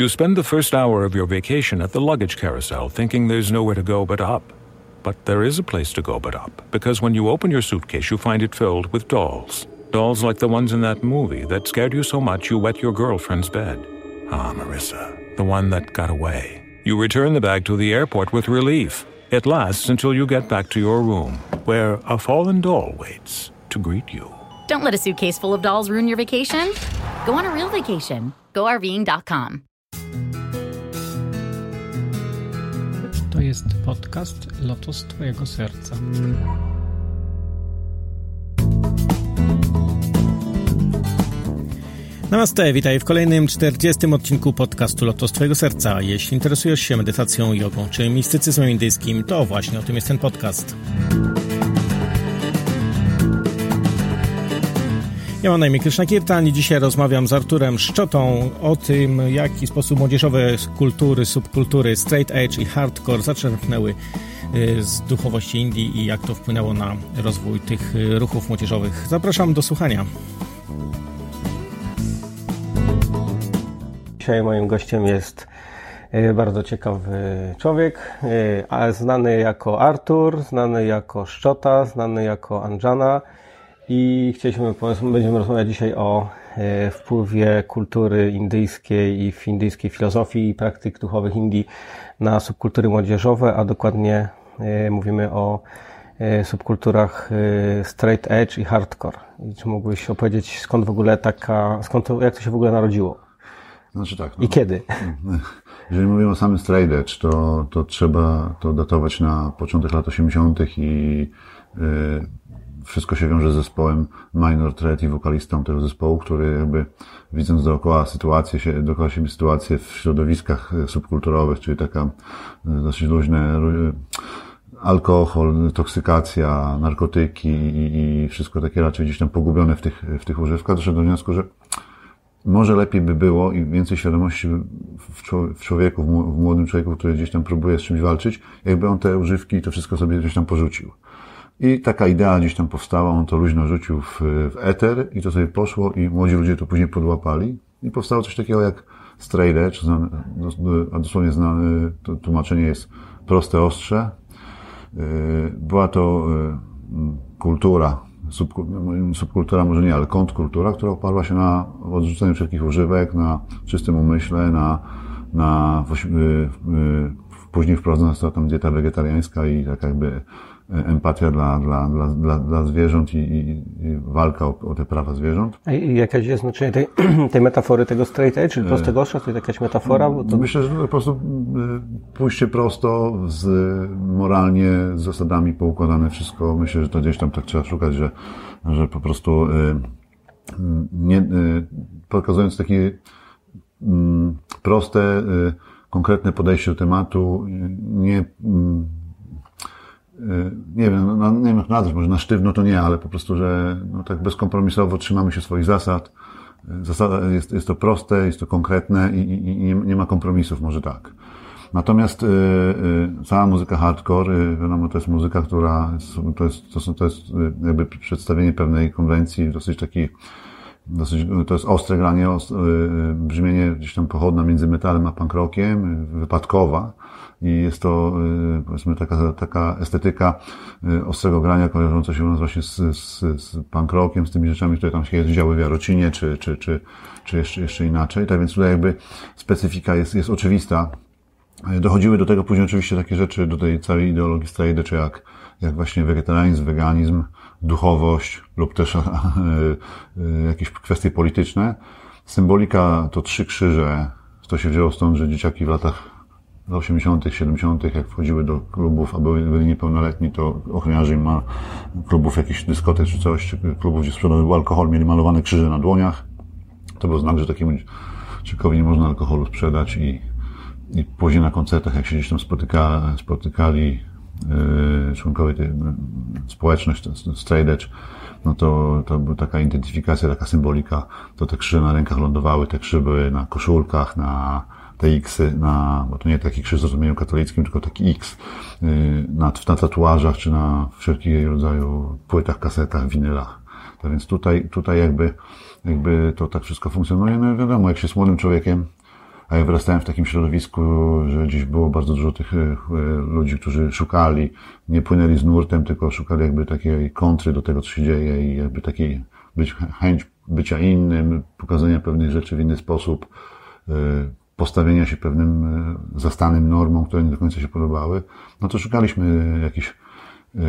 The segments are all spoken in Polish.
You spend the first hour of your vacation at the luggage carousel thinking there's nowhere to go but up. But there is a place to go but up, because when you open your suitcase, you find it filled with dolls. Dolls like the ones in that movie that scared you so much you wet your girlfriend's bed. Ah, Marissa, the one that got away. You return the bag to the airport with relief. It lasts until you get back to your room, where a fallen doll waits to greet you. Don't let a suitcase full of dolls ruin your vacation. Go on a real vacation. GoRVing.com. To jest podcast Lotos Twojego Serca. Namaste, witaj w kolejnym 40. odcinku podcastu Lotos Twojego Serca. Jeśli interesujesz się medytacją, jogą czy mistycyzmem indyjskim, to właśnie o tym jest ten podcast. Ja mam na imię Krishna Kirtan i dzisiaj rozmawiam z Arturem Szczotą o tym, w jaki sposób młodzieżowe kultury, subkultury straight edge i hardcore zaczerpnęły y, z duchowości Indii i jak to wpłynęło na rozwój tych y, ruchów młodzieżowych. Zapraszam do słuchania. Dzisiaj moim gościem jest y, bardzo ciekawy człowiek, znany jako Artur, znany jako Szczota, znany jako Anjana i chcieliśmy, będziemy rozmawiać dzisiaj o e, wpływie kultury indyjskiej i w indyjskiej filozofii i praktyk duchowych Indii na subkultury młodzieżowe, a dokładnie e, mówimy o e, subkulturach straight edge i hardcore. I czy mógłbyś opowiedzieć, skąd w ogóle taka, skąd to, jak to się w ogóle narodziło? Znaczy tak. No, I kiedy? Jeżeli mówimy o samym straight edge, to, to trzeba to datować na początek lat 80. i wszystko się wiąże z zespołem Minor Threat i wokalistą tego zespołu, który jakby widząc dookoła sytuację, się, dookoła siebie sytuację w środowiskach subkulturowych, czyli taka e, dosyć luźne e, alkohol, toksykacja, narkotyki i, i wszystko takie raczej gdzieś tam pogubione w tych, w tych używkach, doszedł do wniosku, że może lepiej by było i więcej świadomości w człowieku, w młodym człowieku, który gdzieś tam próbuje z czymś walczyć, jakby on te używki i to wszystko sobie gdzieś tam porzucił. I taka idea gdzieś tam powstała, on to luźno rzucił w, w eter i to sobie poszło i młodzi ludzie to później podłapali. I powstało coś takiego jak straight edge, a dosłownie znane, to tłumaczenie jest proste, ostrze. Y, była to y, kultura, subkultura może nie, ale kontrkultura, która oparła się na odrzuceniu wszelkich używek, na czystym umyśle, na, na y, później wprowadzona została tam dieta wegetariańska i tak jakby empatia dla, dla, dla, dla, zwierząt i, i, i walka o, o, te prawa zwierząt. I jakaś jest znaczenie tej, tej metafory tego straight edge, czyli prostego ostra, to jest jakaś metafora? To... Myślę, że po prostu y, pójście prosto, z, moralnie, z zasadami poukładane wszystko. Myślę, że to gdzieś tam tak trzeba szukać, że, że po prostu nie, pokazując takie proste, konkretne podejście do tematu, nie nie wiem, no, nie wiem nazwać, może na sztywno to nie, ale po prostu, że no, tak bezkompromisowo trzymamy się swoich zasad. Y, zasada jest, jest to proste, jest to konkretne i, i, i nie, ma kompromisów, może tak. Natomiast y, y, cała muzyka hardcore, y, wiadomo, to jest muzyka, która to jest, to, są, to jest jakby przedstawienie pewnej konwencji, dosyć taki, dosyć, to jest ostre granie, brzmienie gdzieś tam pochodne między metalem a punk rockiem, wypadkowa i jest to, y, powiedzmy, taka, taka estetyka y, ostrego grania kojarząca się u nas właśnie z, z, z punk rockiem, z tymi rzeczami, które tam się działy w Jarocinie, czy, czy, czy, czy jeszcze, jeszcze inaczej. Tak więc tutaj jakby specyfika jest, jest oczywista. Dochodziły do tego później oczywiście takie rzeczy, do tej całej ideologii strajdy, czy jak, jak właśnie wegetarianizm, weganizm, duchowość lub też y, jakieś kwestie polityczne. Symbolika to trzy krzyże. To się wzięło stąd, że dzieciaki w latach w 80., 70., jak wchodziły do klubów, a byli niepełnoletni, to ochroniarze im ma klubów jakichś dyskotek czy coś, klubów, gdzie sprzedawał alkohol, mieli malowane krzyże na dłoniach. To był znak, że takiemu ciekowi nie można alkoholu sprzedać i, i później na koncertach, jak się gdzieś tam spotyka, spotykali członkowie tej społeczność, edge, no to, to była taka identyfikacja, taka symbolika, to te krzyże na rękach lądowały, te krzyże były na koszulkach, na, te X na, bo to nie taki krzyż w rozumieniu katolickim, tylko taki X y, na, na tatuażach, czy na wszelkiego rodzaju płytach, kasetach, winylach. Tak więc tutaj, tutaj jakby, jakby to tak wszystko funkcjonuje. No wiadomo, jak się jest młodym człowiekiem, a ja wyrastałem w takim środowisku, że gdzieś było bardzo dużo tych e, ludzi, którzy szukali, nie płynęli z nurtem, tylko szukali jakby takiej kontry do tego, co się dzieje i jakby takiej być, chęć bycia innym, pokazania pewnych rzeczy w inny sposób, e, postawienia się pewnym e, zastanym normom, które nie do końca się podobały, no to szukaliśmy jakichś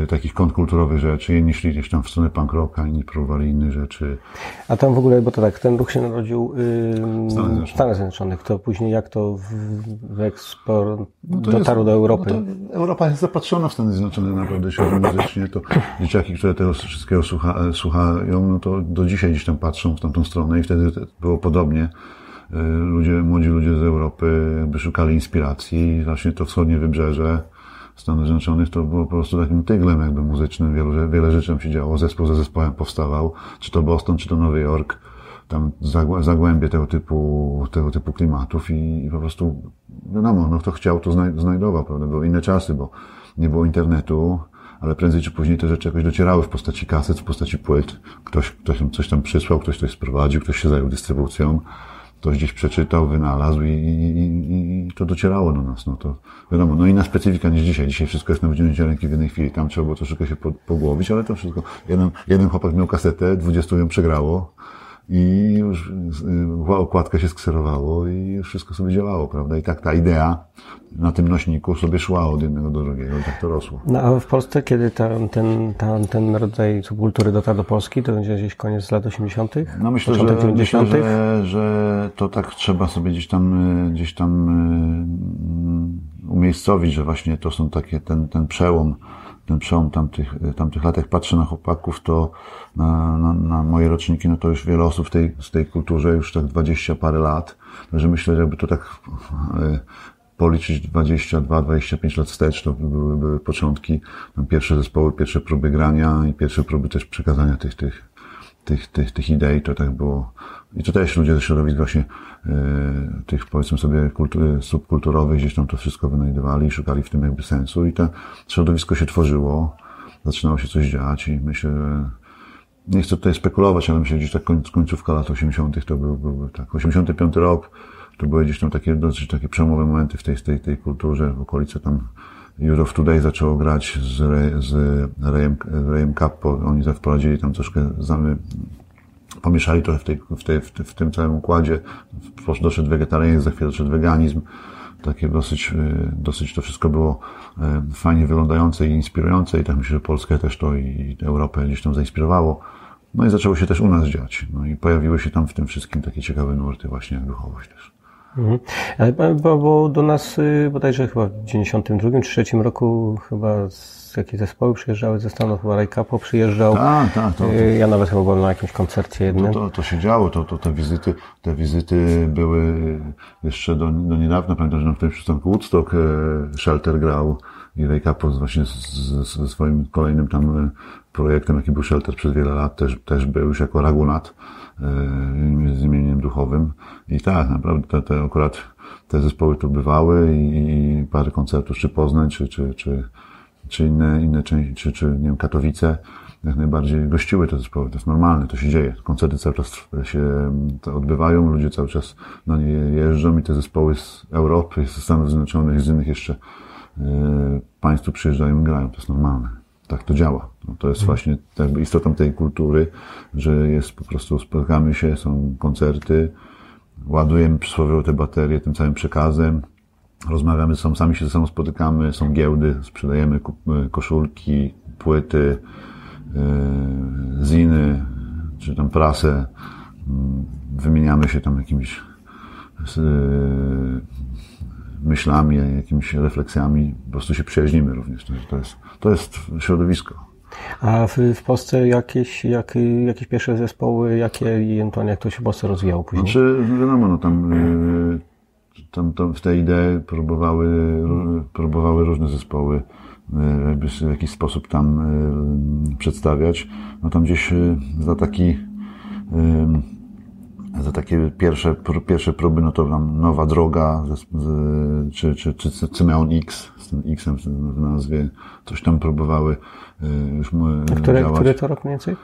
takich kontrkulturowych rzeczy. Jedni szli gdzieś tam w stronę punk rocka, inni próbowali innych rzeczy. A tam w ogóle, bo to tak, ten ruch się narodził yy, w Stanach Zjednoczonych. To później jak to w, eksport no dotarł jest, do Europy? No Europa jest zapatrzona w Stany Zjednoczone naprawdę światło muzycznie. To dzieciaki, które tego wszystkiego słucha, słuchają, no to do dzisiaj gdzieś tam patrzą w tamtą stronę i wtedy było podobnie y, ludzie, młodzi ludzie z Europy by szukali inspiracji, właśnie to wschodnie wybrzeże, Stanów Zjednoczonych to było po prostu takim tyglem jakby muzycznym. Wielu, wiele rzeczy się działo. Zespół za zespołem powstawał. Czy to Boston, czy to Nowy Jork. Tam zagłębie tego typu, tego typu klimatów i, i po prostu, wiadomo, no kto chciał, to znajdował, prawda? Były inne czasy, bo nie było internetu, ale prędzej czy później te rzeczy jakoś docierały w postaci kaset, w postaci płyt. Ktoś, ktoś coś tam przysłał, ktoś coś sprowadził, ktoś się zajął dystrybucją ktoś gdzieś przeczytał, wynalazł i, i, i, to docierało do nas. No to wiadomo, no inna specyfika niż dzisiaj. Dzisiaj wszystko jest na wyciągnięcie ręki w jednej chwili. Tam trzeba było troszeczkę się pogłowić, ale to wszystko. Jeden, jeden chłopak miał kasetę, dwudziestu ją przegrało i już okładka się skserowało i wszystko sobie działało, prawda? I tak ta idea na tym nośniku sobie szła od jednego do drugiego i tak to rosło. No a w Polsce, kiedy ten, ten, ten, ten rodzaj subkultury dotarł do Polski, to będzie gdzieś koniec lat 80.? No myślę, że, 90. myślę że, że to tak trzeba sobie gdzieś tam, y, gdzieś tam y, umiejscowić, że właśnie to są takie, ten, ten przełom ten przełom tamtych, tamtych lat, jak patrzę na chłopaków, to na, na, na moje roczniki, no to już wiele osób w tej, z tej kulturze już tak dwadzieścia parę lat. Także myślę, że jakby to tak e, policzyć 22-25 lat wstecz, to były, były początki, tam pierwsze zespoły, pierwsze próby grania i pierwsze próby też przekazania tych, tych, tych, tych, tych idei, to tak było. I to też ludzie ze środowisk właśnie tych, powiedzmy sobie, kultury, subkulturowych gdzieś tam to wszystko wynajdowali i szukali w tym jakby sensu i to środowisko się tworzyło, zaczynało się coś dziać i myślę, że nie chcę tutaj spekulować, ale myślę, że gdzieś tak końcówka lat 80. to był, był tak, 85 rok, to były gdzieś tam takie dosyć takie przełomowe momenty w tej, tej, tej kulturze, w okolicy tam Europe Today zaczęło grać z, z Rayem, Rayem Capo. Oni wprowadzili tam troszkę zamy, pomieszali trochę w, tej, w, tej, w, w tym całym układzie. Doszedł wegetarianizm, za chwilę doszedł weganizm. Takie dosyć, y, dosyć to wszystko było y, fajnie wyglądające i inspirujące i tak myślę, że Polskę też to i Europę gdzieś tam zainspirowało. No i zaczęło się też u nas dziać. No i pojawiły się tam w tym wszystkim takie ciekawe nurty właśnie jak duchowość też. Mhm. Ale bo, bo do nas y, bodajże chyba w 92 czy 3 roku chyba z jakieś zespoły przyjeżdżały ze Stanów, chyba Rajkapo przyjeżdżał. Tak, tak. To, to, y, ja nawet chyba byłem na jakimś koncercie jednym. To, to, się działo, to, to, te wizyty, te wizyty były jeszcze do, do niedawna, pamiętam, że w tym przystanku Woodstock e, Shelter grał i Rajkapo właśnie ze swoim kolejnym tam e, projektem, jaki był Shelter przez wiele lat, też, też był już jako Ragunat E, z imieniem duchowym. I tak, naprawdę te, te akurat te zespoły tu bywały i, parę koncertów, czy Poznań, czy, czy, czy, czy inne, inne części, czy, czy nie wiem, Katowice, jak najbardziej gościły te zespoły. To jest normalne, to się dzieje. Koncerty cały czas się odbywają, ludzie cały czas na nie jeżdżą i te zespoły z Europy, ze Stanów Zjednoczonych, z innych jeszcze e, państw tu przyjeżdżają i grają. To jest normalne tak to działa. No to jest właśnie jakby istotą tej kultury, że jest po prostu, spotykamy się, są koncerty, ładujemy przysłowiowo te baterie tym całym przekazem, rozmawiamy sobą, sami się ze sobą spotykamy, są giełdy, sprzedajemy koszulki, płyty, yy, ziny, czy tam prasę, mm, wymieniamy się tam jakimiś yy, myślami, jakimiś refleksjami, po prostu się przyjaźnimy również. To jest, to jest środowisko. A w, w Polsce jakieś, jak, jakieś pierwsze zespoły, jakie i jak to się w Polsce rozwijało później? Znaczy, wiadomo, no tam, tam, tam w tej idei próbowały, próbowały różne zespoły y, w jakiś sposób tam y, przedstawiać. No tam gdzieś za taki za takie pierwsze, pierwsze próby, no to tam Nowa Droga, czy, czy, czy Cymeon X, z tym X-em w nazwie, coś tam próbowały już Które, działać. który to rok mniej więcej?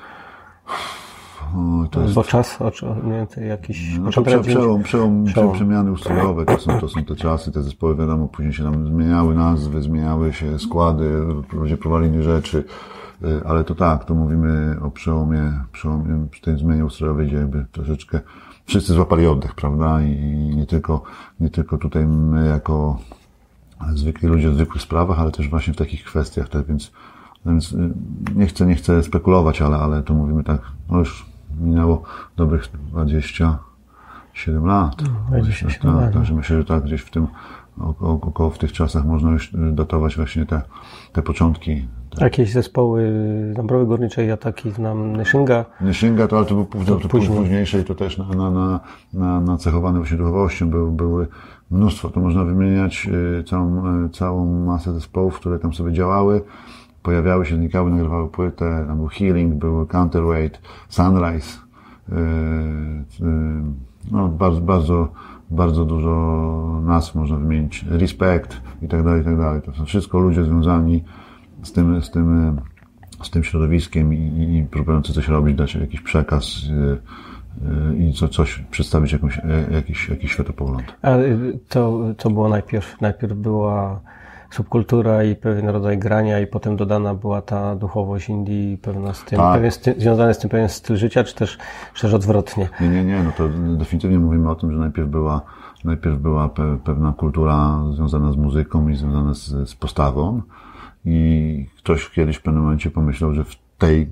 To jest... Bo czas, o, mniej więcej jakiś... No to prze, przełom, przełom, przełom, przemiany ustrojowe, to są, to są te czasy, te zespoły, wiadomo, później się tam zmieniały nazwy, zmieniały się składy, ludzie inne rzeczy, y, ale to tak, to mówimy o przełomie, przełomie przy tej zmianie ustrojowej, gdzie jakby troszeczkę wszyscy złapali oddech, prawda, i nie tylko, nie tylko tutaj my jako zwykli ludzie w zwykłych sprawach, ale też właśnie w takich kwestiach, tak więc, więc y, nie chcę, nie chcę spekulować, ale, ale to mówimy tak, no już minęło dobrych 27 lat. 27 tak, lat. Także myślę, że tak gdzieś w tym, około w tych czasach można już datować właśnie te, te początki. Jakieś zespoły Dąbrowy Górniczej, ja taki znam Nyshinga. Nyshinga to, ale to był później, to później. późniejsze i to też na, na, na, na, nacechowane właśnie duchowością. Były, były mnóstwo, to można wymieniać y, całą, y, całą masę zespołów, które tam sobie działały pojawiały się, znikały, nagrywały płytę, tam był Healing, był Counterweight, Sunrise, yy, yy, no bardzo, bardzo, bardzo dużo nazw można wymienić, Respect i tak dalej, i tak dalej. To są wszystko ludzie związani z tym, z tym, z tym środowiskiem i, i próbujący coś robić, dać jakiś przekaz yy, i co, coś, przedstawić jakąś, jakiś, jakiś światopogląd. A to, co było najpierw? Najpierw była subkultura i pewien rodzaj grania i potem dodana była ta duchowość Indii, pewna z tym, Tak. pewien z tym, związany z tym pewien styl życia, czy też, czy też odwrotnie? Nie, nie, nie, no to definitywnie mówimy o tym, że najpierw była, najpierw była pe, pewna kultura związana z muzyką i związana z, z postawą i ktoś kiedyś w pewnym momencie pomyślał, że w tej y,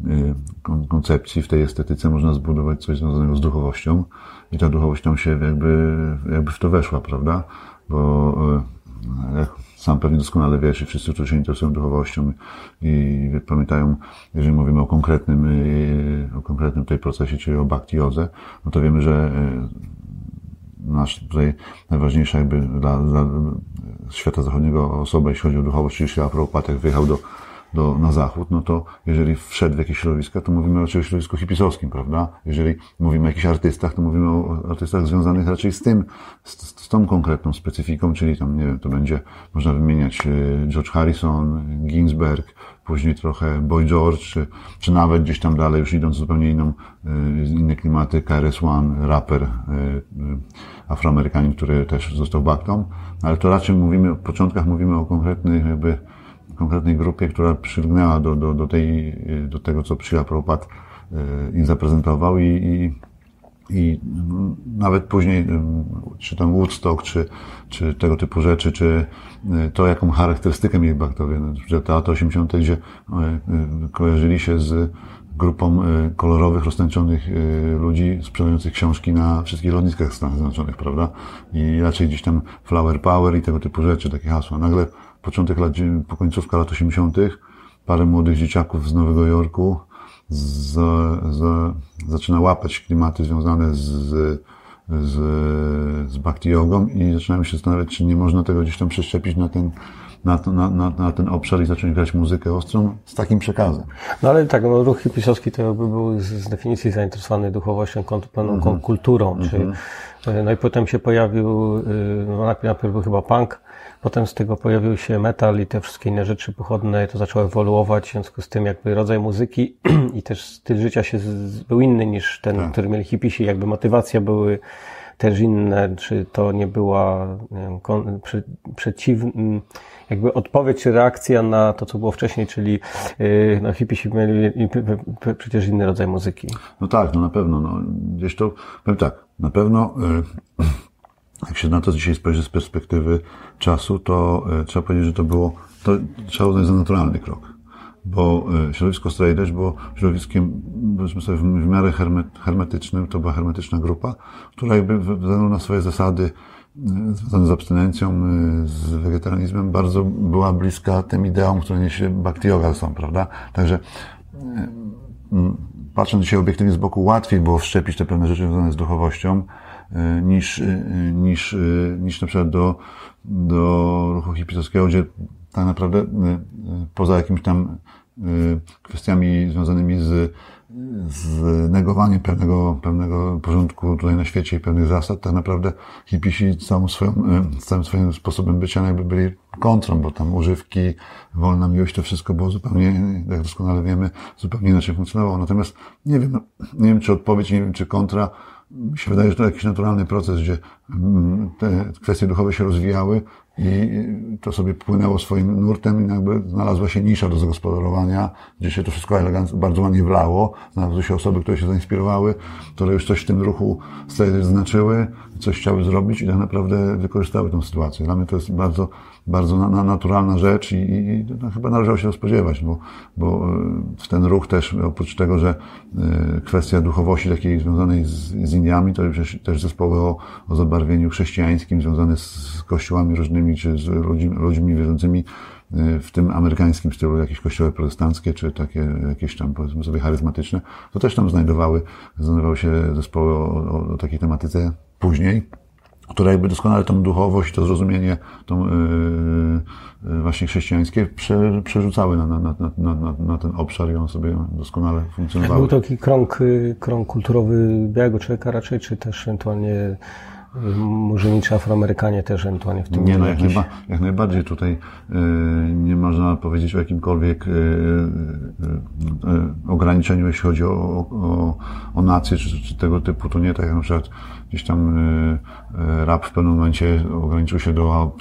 kon- koncepcji, w tej estetyce można zbudować coś związanego z duchowością i ta duchowość tam się jakby, jakby w to weszła, prawda? Bo y, jak sam pewnie doskonale wiesz i wszyscy, którzy się interesują duchowością i pamiętają, jeżeli mówimy o konkretnym, y, o konkretnym tej procesie, czyli o bhakti no to wiemy, że y, nasz tutaj najważniejsza jakby dla, dla świata zachodniego osoba, jeśli chodzi o duchowość, czyli Śla Prabhupada, jak wyjechał do, do, na zachód, no to jeżeli wszedł w jakieś środowiska, to mówimy raczej o środowisku hipisowskim, prawda? Jeżeli mówimy o jakichś artystach, to mówimy o artystach związanych raczej z tym, z, z tą konkretną specyfiką, czyli tam, nie wiem, to będzie, można wymieniać y, George Harrison, Ginsberg, później trochę Boy George, czy, czy nawet gdzieś tam dalej, już idąc zupełnie inną, y, inne klimaty, KRS-One, raper, y, afroamerykanin, który też został baktą, ale to raczej mówimy, w początkach mówimy o konkretnych jakby konkretnej grupie, która przylgnęła do, do, do, tej, do tego, co Przyla Prabhupada y, im zaprezentował i, i, i nawet później, czy tam Woodstock, czy, czy tego typu rzeczy, czy y, to, jaką charakterystykę mieli baktowie, no, że te lata 80., gdzie y, kojarzyli się z grupą kolorowych, roztańczonych ludzi sprzedających książki na wszystkich lotniskach Stanów Zjednoczonych, prawda? I raczej gdzieś tam flower power i tego typu rzeczy, takie hasła. Nagle początek lat, po końcówka lat 80., parę młodych dzieciaków z Nowego Jorku z, z, zaczyna łapać klimaty związane z, z, z bhakti jogą i zaczynają się zastanawiać, czy nie można tego gdzieś tam przeszczepić na ten, na, na, na, na ten obszar i zacząć grać muzykę ostrą z takim przekazem. No ale tak, no, ruch hipisowski to jakby był z, z definicji zainteresowany duchowością, kon- pewną Mhm. kon- kulturą, czy, no i potem się pojawił, y, no najpierw, najpierw był chyba punk, potem z tego pojawił się metal i te wszystkie inne rzeczy pochodne, to zaczęło ewoluować, w związku z tym jakby rodzaj muzyki i też styl życia się z, był inny niż ten, Tak. który mieli hipisi, jakby motywacja były też inne, czy to nie była nie wiem, kon, przeciw, jakby odpowiedź czy reakcja na to, co było wcześniej, czyli yy, no, hipisi mieli przecież inny rodzaj muzyki. No tak, no na pewno. No, gdzieś to, powiem tak, na pewno, y, jak się na to dzisiaj spojrzy z perspektywy czasu, to y, trzeba powiedzieć, że to było, to trzeba uznać za naturalny krok. Bo y, środowisko Edge było środowiskiem, powiedzmy sobie, w, miarę hermet, hermetycznym, to była hermetyczna grupa, która jakby ze względu na swoje zasady y, związane z abstynencją, y, z wegetarianizmem, bardzo była bliska tym ideom, które niesie Bhakti Yoga są, prawda? Także patrząc dzisiaj obiektywnie z boku, łatwiej było wszczepić te pewne rzeczy związane z duchowością, niż, niż, niż na przykład do, do ruchu hipisowskiego, gdzie tak naprawdę y, y, poza jakimiś tam y, kwestiami związanymi z z negowaniem pewnego, pewnego porządku tutaj na świecie i pewnych zasad, tak naprawdę hipisi całą swoją, całym swoim sposobem bycia jakby byli kontrą, bo tam używki, wolna miłość, to wszystko było zupełnie, jak doskonale wiemy, zupełnie inaczej funkcjonowało. Natomiast nie wiem, no, nie wiem czy odpowiedź, nie wiem czy kontra, mi się wydaje, że to jakiś naturalny proces, gdzie mm, te kwestie duchowe się rozwijały i to sobie płynęło swoim nurtem i jakby znalazła się nisza do zagospodarowania, gdzie się to wszystko elegancko, bardzo ładnie wlało. Znalazły się osoby, które się zainspirowały, które już coś w tym ruchu znaczyły, coś chciały zrobić i tak naprawdę wykorzystały tę sytuację. Dla mnie to jest bardzo, bardzo na, na naturalna rzecz i, i no, chyba należało się spodziewać, bo, bo e, w ten ruch też, oprócz tego, że e, kwestia duchowości takiej związanej z, z Indiami, to też zespoły o, o zabarwieniu chrześcijańskim związane z kościołami różnymi, czy z ludźmi, ludźmi wierzącymi e, w tym amerykańskim stylu, jakieś kościoły protestanckie, czy takie jakieś tam, powiedzmy sobie, charyzmatyczne, to też tam znajdowały, znajdowały się zespoły o, o, o takiej tematyce później, które jakby doskonale tą duchowość, to zrozumienie tą, yy, właśnie chrześcijańskie prze, przerzucały na, na, na, na, na ten obszar i on sobie doskonale funkcjonował. Był taki krąg, krąg kulturowy białego człowieka raczej, czy też ewentualnie Murzyni czy Afroamerykanie też ewentualnie w tym Nie, no jak, jakieś... najba, jak najbardziej tutaj y, nie można powiedzieć o jakimkolwiek y, y, ograniczeniu, jeśli chodzi o, o, o nację czy, czy, tego typu. To nie tak jak na przykład gdzieś tam rap w pewnym momencie ograniczył się do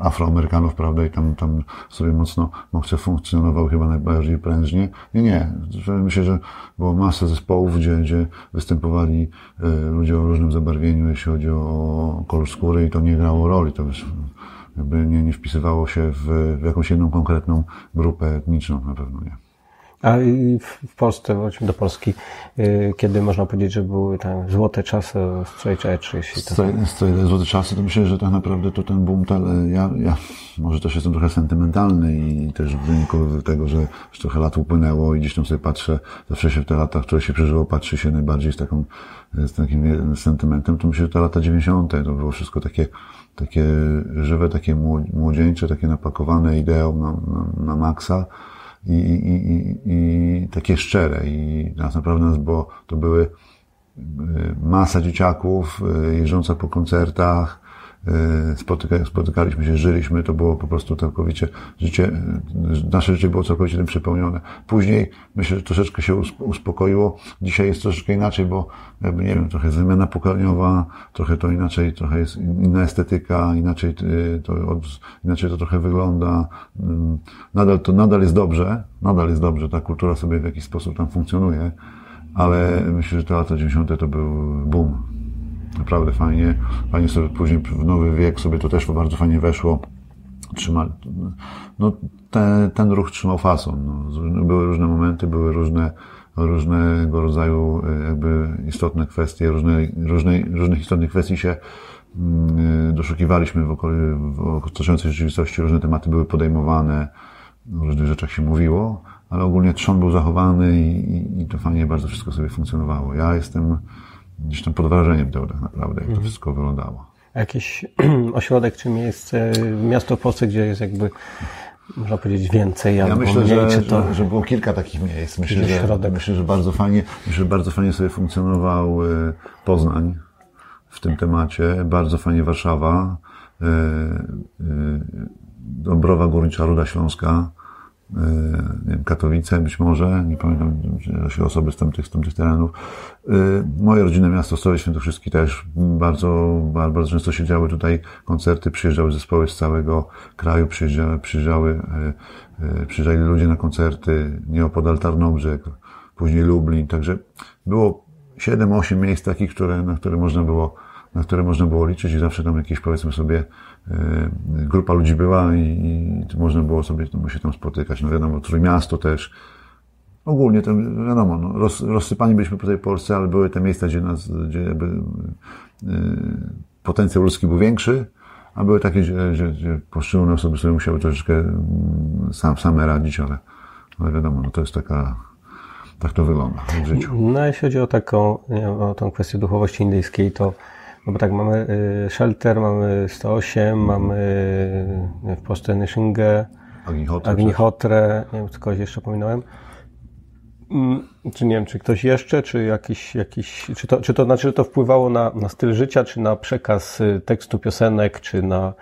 Afroamerykanów, prawda, i tam, tam sobie mocno mocno funkcjonował chyba najbardziej prężnie. Nie, nie. Myślę, że było masę zespołów, gdzie, gdzie występowali ludzie o różnym zabarwieniu, jeśli chodzi o kolor skóry i to nie grało roli. To już jakby nie, nie wpisywało się w, w jakąś jedną konkretną grupę etniczną, na pewno nie. A w Polsce, wróćmy do Polski, y, kiedy można powiedzieć, że były tam złote czasy straight jeśli to... Straight, złote czasy, to myślę, że tak naprawdę to ten boom, ja, ja może też jestem trochę sentymentalny i też w wyniku tego, że już trochę lat upłynęło i gdzieś tam sobie patrzę, zawsze się w te lata, które się przeżyło, patrzy się najbardziej z taką, z takim sentymentem, to myślę, że te lata 90. to było wszystko takie, takie żywe, takie młodzieńcze, takie napakowane ideą na, na, na maksa i, i, i, i takie szczere. I nas naprawdę nas było, to były y, masa dzieciaków y, jeżdżąca po koncertach, spotyka, spotykaliśmy się, żyliśmy, to było po prostu całkowicie życie, nasze życie było całkowicie tym przepełnione. Później myślę, że troszeczkę się uspokoiło. Dzisiaj jest troszeczkę inaczej, bo jakby, nie wiem, trochę zmiana pokoleniowa, trochę to inaczej, trochę jest inna estetyka, inaczej to, inaczej to trochę wygląda. Mm, nadal to, nadal jest dobrze, nadal jest dobrze, ta kultura sobie w jakiś sposób tam funkcjonuje, ale myślę, że te lata 90. to był boom. Naprawdę fajnie. Fajnie sobie później w nowy wiek sobie to też bardzo fajnie weszło. Trzyma, no, te, ten ruch trzymał fason. No. Były różne momenty, były różne, różnego rodzaju e, jakby istotne kwestie, różne, różne, różnych istotnych kwestii się mm, doszukiwaliśmy w, okoli, w otaczającej rzeczywistości, różne tematy były podejmowane, o różnych rzeczach się mówiło, ale ogólnie trzon był zachowany i, i to fajnie bardzo wszystko sobie funkcjonowało. Ja jestem gdzieś tam pod wrażeniem tak naprawdę, jak to mhm. wszystko wyglądało. Jakiś ośrodek czy miejsce, miasto w Polsce, gdzie jest jakby można powiedzieć więcej ja myślę, mniej, że, to... że, że było kilka takich miejsc. Myślę, że, środek. myślę, że bardzo fajnie, myślę, że bardzo fajnie sobie funkcjonował y, Poznań w tym temacie, bardzo fajnie Warszawa, y, y, Dąbrowa Górnicza Ruda Śląska, nie wiem, Katowice być może, nie pamiętam się osoby z tamtych, z tamtych terenów. Moje rodzinne miasto, Stolice Świętokrzyski też bardzo, bardzo często się działy tutaj koncerty, przyjeżdżały zespoły z całego kraju, przyjeżdżały, przyjeżdżały, przyjeżdżali ludzie na koncerty, nieopodal Tarnobrzeg, później Lublin, także było 7-8 miejsc takich, które, na które można było, na które można było liczyć i zawsze tam jakieś, powiedzmy sobie, grupa ludzi była i, i można było sobie się tam spotykać. No wiadomo, Trójmiasto też. Ogólnie to wiadomo, no, roz, rozsypani byliśmy po tej Polsce, ale były te miejsca, gdzie nas, gdzie jakby yy, potencjał ludzki był większy, a były takie, gdzie, gdzie, gdzie poszczególne osoby sobie musiały troszeczkę mm, sam, same radzić, ale, ale wiadomo, no to jest taka, tak to wygląda w życiu. No jeśli chodzi o taką, nie, o tą kwestię duchowości indyjskiej, to no bo tak, mamy y, Shelter, mamy 108, mamy y, w Polsce Nyszingę, Agnihotre, nie wiem, czy kogoś jeszcze pominąłem. Mm, czy nie wiem, czy ktoś jeszcze, czy jakiś, jakiś czy, to, czy to znaczy, że to wpływało na, na styl życia, czy na przekaz y, tekstu piosenek, czy na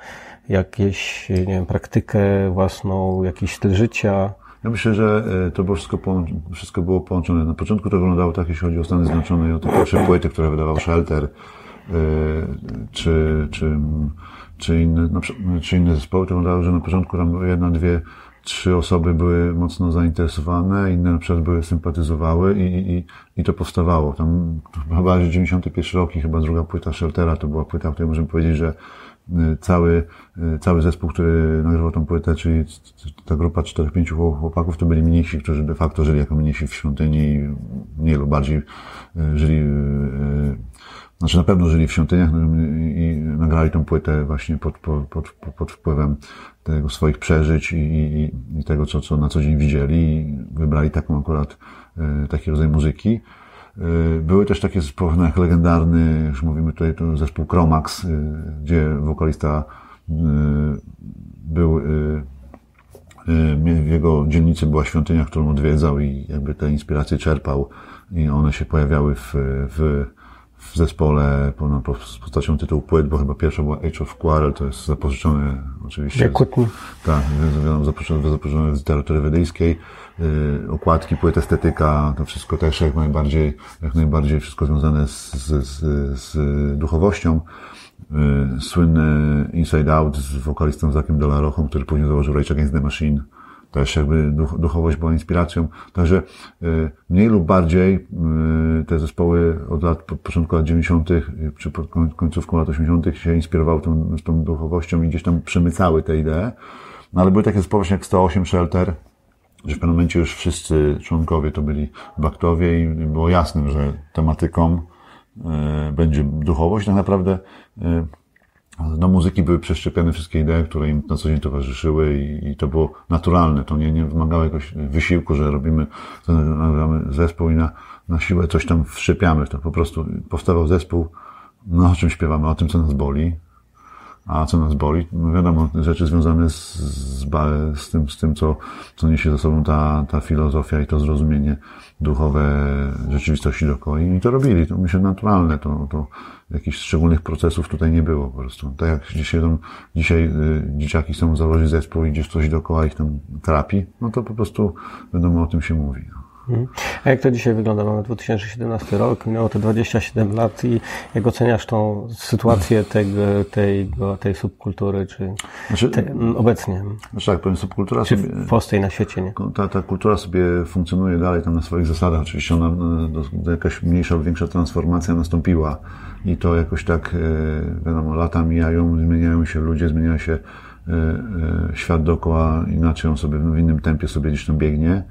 jakieś, nie wiem, praktykę własną, jakiś styl życia? Ja myślę, że to było wszystko, wszystko było połączone. Na początku to wyglądało tak, jeśli chodzi o Stany Zjednoczone i o te pierwsze płyty, które wydawał Shelter, czy, czy, czy, inne, czy inne zespoły, to wyglądało, że na początku tam jedna, dwie, trzy osoby były mocno zainteresowane, inne na przykład były sympatyzowały i, i, i to powstawało. Tam chyba 91 rok i chyba druga płyta Sheltera to była płyta, w której możemy powiedzieć, że y, cały, y, cały zespół, który nagrywał tą płytę, czyli ta grupa czterech, pięciu chłopaków, to byli mnisi, którzy de facto żyli jako mnisi w świątyni, mniej lub bardziej y, żyli znaczy na pewno żyli w świątyniach no, i nagrali tą płytę właśnie pod, pod, pod, wpływem tego swoich przeżyć i, i, i, tego, co, co na co dzień widzieli i wybrali taką akurat, e, taki rodzaj muzyki. E, były też takie zespoły jak legendarny, już mówimy tutaj, to zespół Chromax, e, gdzie wokalista był w jego dzielnicy była świątynia, którą odwiedzał i jakby te inspiracje czerpał i one się pojawiały w, w w zespole no, z postacią tytułu płyt, bo chyba pierwsza była Age of Quarrel, to jest zapożyczone oczywiście. Z, tak, zapożyczone, zapożyczone z literatury wedyjskiej. Yy, okładki, płyt, estetyka, to wszystko też jak najbardziej, jak najbardziej wszystko związane z, z, z, z duchowością. Yy, słynny Inside Out z wokalistą Zakiem Dolarochą, który później założył Rage Against the Machine też jakby duchowość była inspiracją. Także y, mniej lub bardziej y, te zespoły od lat, od początku lat 90., czy pod końcówką lat 80. się inspirowały tą, tą duchowością i gdzieś tam przemycały te idee. No ale były takie zespoły jak 108 Shelter, że w pewnym momencie już wszyscy członkowie to byli baktowie i było jasnym, że tematyką y, będzie duchowość. Tak naprawdę do muzyki były przeszczepione wszystkie idee, które im na co dzień towarzyszyły i, i to było naturalne. To nie, nie wymagało jakiegoś wysiłku, że robimy, nagramy zespół i na, na siłę coś tam wszczepiamy. To po prostu powstawał zespół, no o czym śpiewamy, o tym, co nas boli, a co nas boli? No wiadomo, rzeczy związane z, z, z, tym, z tym co, co niesie ze sobą ta, ta filozofia i to zrozumienie duchowe rzeczywistości dookoła. I to robili. To myślę naturalne. To, to jakichś szczególnych procesów tutaj nie było po prostu. Tak jak dzisiaj, tam, dzisiaj y, dzieciaki chcą założyć zespół i gdzieś coś dookoła ich tam trapi, no to po prostu wiadomo o tym się mówi. No. Mhm. A jak to dzisiaj wygląda? Mamy 2017 rok, minęło te 27 lat i jak oceniasz tą sytuację tego, tej, tej subkultury, czy znaczy, te, obecnie? Znaczy tak, powiem, subkultura czy sobie... w Polsce i na świecie, nie? Ta, ta kultura sobie funkcjonuje dalej tam na swoich zasadach. Oczywiście ona, do, jakaś mniejsza lub większa transformacja nastąpiła i to jakoś tak, e, wiadomo, lata mijają, zmieniają się ludzie, zmienia się e, e, świat dookoła, inaczej on sobie w innym tempie sobie gdzieś tam biegnie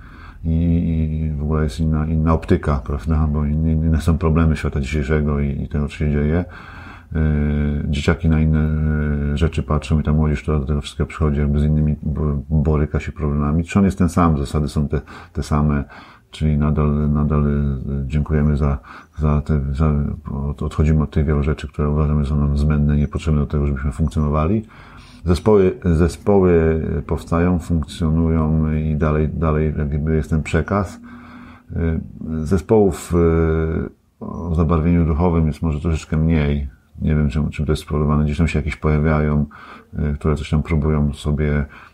i, w ogóle jest inna, inna optyka, prawda, bo inne są problemy świata dzisiejszego i, i tego, co się dzieje. Dzieciaki na inne rzeczy patrzą i ta młodzież, która do tego wszystkiego przychodzi, jakby z innymi boryka się problemami. Czy on jest ten sam, zasady są te, te same, czyli nadal, nadal dziękujemy za, za te, za, odchodzimy od tych wielu rzeczy, które uważamy, są nam zbędne, niepotrzebne do tego, żebyśmy funkcjonowali. Zespoły, zespoły powstają, funkcjonują i dalej, dalej jakby jest ten przekaz. Zespołów e, o zabarwieniu duchowym jest może troszeczkę mniej. Nie wiem, czym, czym to jest spowodowane. Gdzieś tam się jakieś pojawiają, e, które coś tam próbują sobie Y,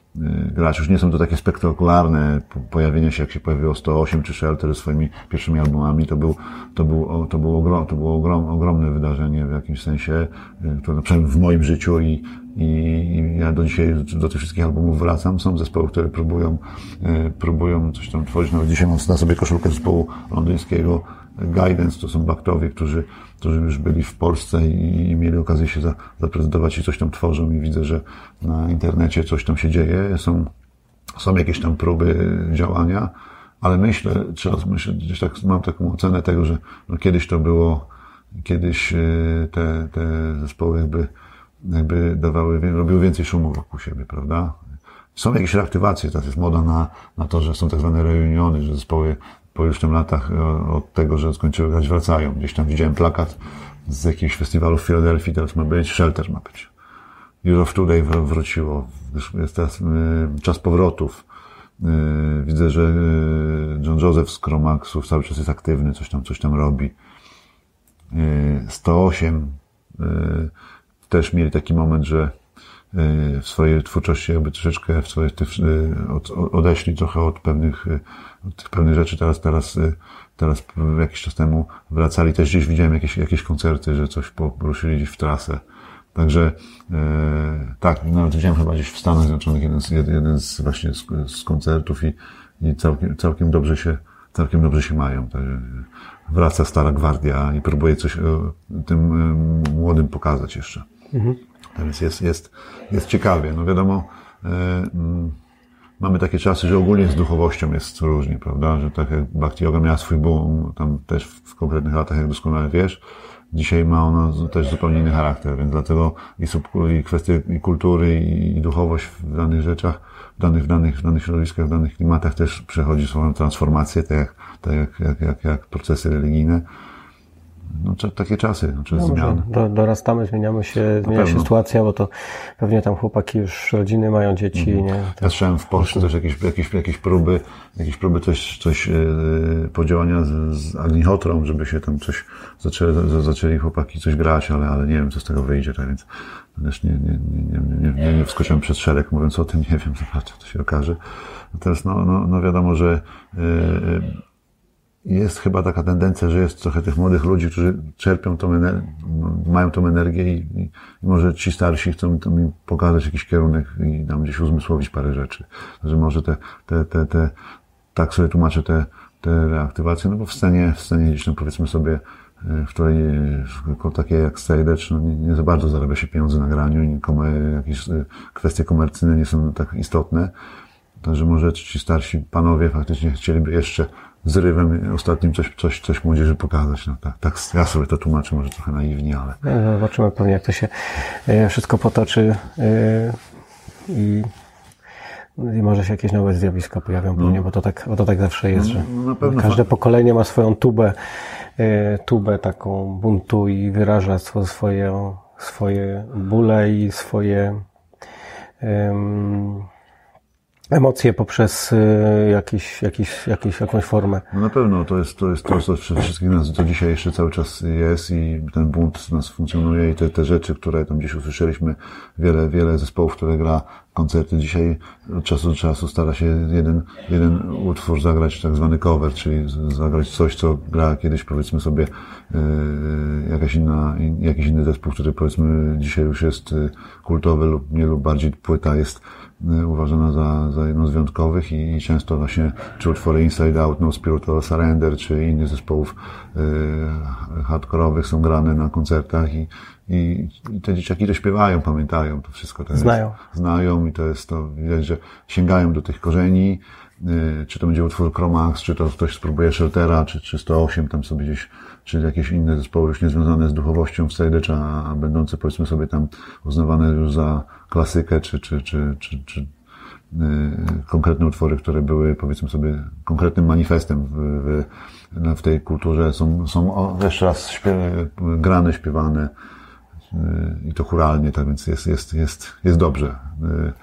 grać. Już nie są to takie spektakularne pojawienia się, jak się pojawiło 108 czy Shelter swoimi pierwszymi albumami. To, był, to, był, to, było, ogrom, to było ogrom, ogromne wydarzenie w jakimś sensie, y, które przynajmniej w moim życiu i, i, i ja do dzisiaj do tych wszystkich albumów wracam. Są zespoły, które próbują, y, próbują coś tam tworzyć. Nawet dzisiaj mam na sobie koszulkę zespołu londyńskiego Guidance, to są baktowie, którzy, którzy już byli w Polsce i, i mieli okazję się za, zaprezentować i coś tam tworzą i widzę, że na internecie coś tam się dzieje, są, są jakieś tam próby działania, ale myślę, czy myślę, gdzieś tak mam taką ocenę tego, że no kiedyś to było, kiedyś y, te, te zespoły jakby, jakby dawały, robiły więcej szumu wokół siebie, prawda? Są jakieś reaktywacje, teraz jest moda na, na to, że są tak zwane reuniony, że zespoły po już tym latach e, od tego, że skończyły grać, wracają. Gdzieś tam widziałem plakat z jakiegoś festiwalu w Filadelfii, teraz ma być, Shelter ma być. Youth of Today wróciło, jest teraz e, czas powrotów. Widzę, że John Joseph z Chromaxów cały czas jest aktywny, coś tam, coś tam robi. 108 też mieli taki moment, że w swojej twórczości jakby troszeczkę w swoje, odeszli trochę od pewnych, tych pewnych rzeczy. Teraz, teraz, teraz jakiś czas temu wracali. Też gdzieś widziałem jakieś, jakieś koncerty, że coś poruszyli gdzieś w trasę. Także e, tak, nawet widziałem chyba gdzieś w Stanach Zjednoczonych jeden z, jeden z właśnie z, z koncertów i, i całkiem, całkiem dobrze się całkiem dobrze się mają. Także wraca stara gwardia i próbuje coś tym młodym pokazać jeszcze. Mhm. Więc jest, jest, jest ciekawie. No wiadomo, e, mm, mamy takie czasy, że ogólnie z duchowością jest różnie, prawda? Że tak jak Bhakti Yoga miała swój boom, tam też w konkretnych latach, jak doskonale wiesz, dzisiaj ma ona też zupełnie inny charakter, więc dlatego i, sub, i kwestie i kultury, i, i duchowość w danych rzeczach, w danych, w danych, w danych środowiskach, w danych klimatach też przechodzi swoją transformację, tak jak, tak jak, jak, jak, jak procesy religijne no, takie czasy, znaczy no, zmiany. Do, dorastamy, zmieniamy się, zmienia się sytuacja, bo to pewnie tam chłopaki już rodziny mają dzieci. Mhm. Nie? Ja słyszałem w Polsce też jakieś, jakieś, jakieś próby, jakieś próby coś, coś yy, podziałania z, z Agnichotrą, żeby się tam coś zaczęli, zaczęli chłopaki coś grać, ale, ale nie wiem, co z tego wyjdzie, tak więc też nie, nie, nie, nie, nie, nie wskoczyłem przed szereg, mówiąc o tym, nie wiem, zobaczę, to się okaże. Natomiast no, no, no wiadomo, że yy, jest chyba taka tendencja, że jest trochę tych młodych ludzi, którzy czerpią tą energię, mają tą energię i, i, i, może ci starsi chcą mi pokazać jakiś kierunek i nam gdzieś uzmysłowić parę rzeczy. Że może te, te, te, te tak sobie tłumaczę te, te reaktywacje, no bo w scenie, w scenie gdzieś tam powiedzmy sobie, e, w której takie jak Stage, no nie, nie za bardzo zarabia się pieniądze na graniu i jakieś e, kwestie komercyjne nie są tak istotne. Także może ci starsi panowie faktycznie chcieliby jeszcze zrywem ostatnim coś, coś, coś młodzieży pokazać. No, tak, tak, ja sobie to tłumaczę, może trochę naiwnie, ale... No, zobaczymy pewnie, jak to się e, wszystko potoczy e, i, i może się jakieś nowe zjawiska pojawią no. pewnie, bo to tak, bo to tak zawsze jest, że no, każde pokolenie ma swoją tubę, e, tubę taką buntu i wyraża swoje, swoje bóle i swoje um, emocje poprzez y, jakiś, jakiś, jakiś, jakąś formę. No na pewno, to jest, to jest to, co wszystkich nas do dzisiaj jeszcze cały czas jest i ten bunt nas funkcjonuje i te, te rzeczy, które tam gdzieś usłyszeliśmy, wiele, wiele zespołów, które gra koncerty dzisiaj od czasu do czasu stara się jeden, jeden utwór zagrać tak zwany cover, czyli zagrać coś, co gra kiedyś powiedzmy sobie yy, jakaś inna, jakiś inny zespół, który powiedzmy dzisiaj już jest y, kultowy lub nie lub bardziej płyta jest uważana za, za jedną z wyjątkowych i, często właśnie czy utwory Inside Out, No Spiritual Surrender, czy innych zespołów y, hardkorowych są grane na koncertach i, i, i te dzieciaki to śpiewają, pamiętają to wszystko. To znają. Jest, znają i to jest to, widać, że sięgają do tych korzeni, y, czy to będzie utwór Chromax, czy to ktoś spróbuje Sheltera, czy, czy 108 tam sobie gdzieś czy jakieś inne zespoły już niezwiązane z duchowością w Sejlecz, a będące powiedzmy sobie tam uznawane już za klasykę, czy, czy, czy, czy, czy yy, konkretne utwory, które były powiedzmy sobie konkretnym manifestem w, w, w tej kulturze, są, są jeszcze raz śpiew, grane, śpiewane yy, i to churalnie, tak więc jest, jest, jest, jest dobrze. Yy,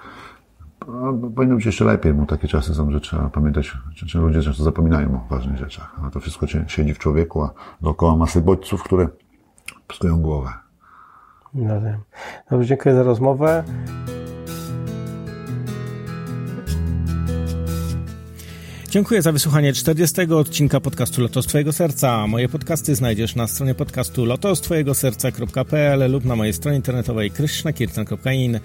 no, powinno być jeszcze lepiej, bo takie czasy są, że trzeba pamiętać, czy, czy ludzie często zapominają o ważnych rzeczach. A to wszystko siedzi w człowieku, a dookoła masy bodźców, które psują głowę. No wiem. Dobrze, dziękuję za rozmowę. Dziękuję za wysłuchanie 40 odcinka podcastu Lotos Twojego Serca. Moje podcasty znajdziesz na stronie podcastu lotostwojegoserca.pl lub na mojej stronie internetowej krishnakirtan.in.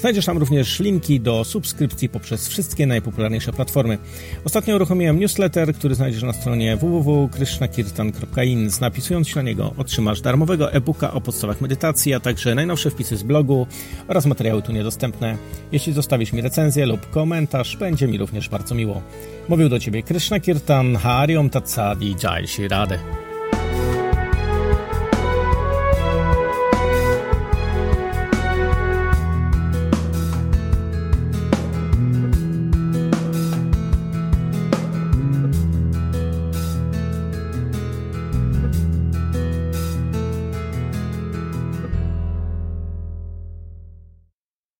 Znajdziesz tam również linki do subskrypcji poprzez wszystkie najpopularniejsze platformy. Ostatnio uruchomiłem newsletter, który znajdziesz na stronie www.krishnakirtan.in. Napisując się na niego otrzymasz darmowego e-booka o podstawach medytacji, a także najnowsze wpisy z blogu oraz materiały tu niedostępne. Jeśli zostawisz mi recenzję lub komentarz, będzie mi również bardzo miło. Mówił do Ciebie Krishna Kirtan, Hariom Tatsadi, Jai Shri Radhe.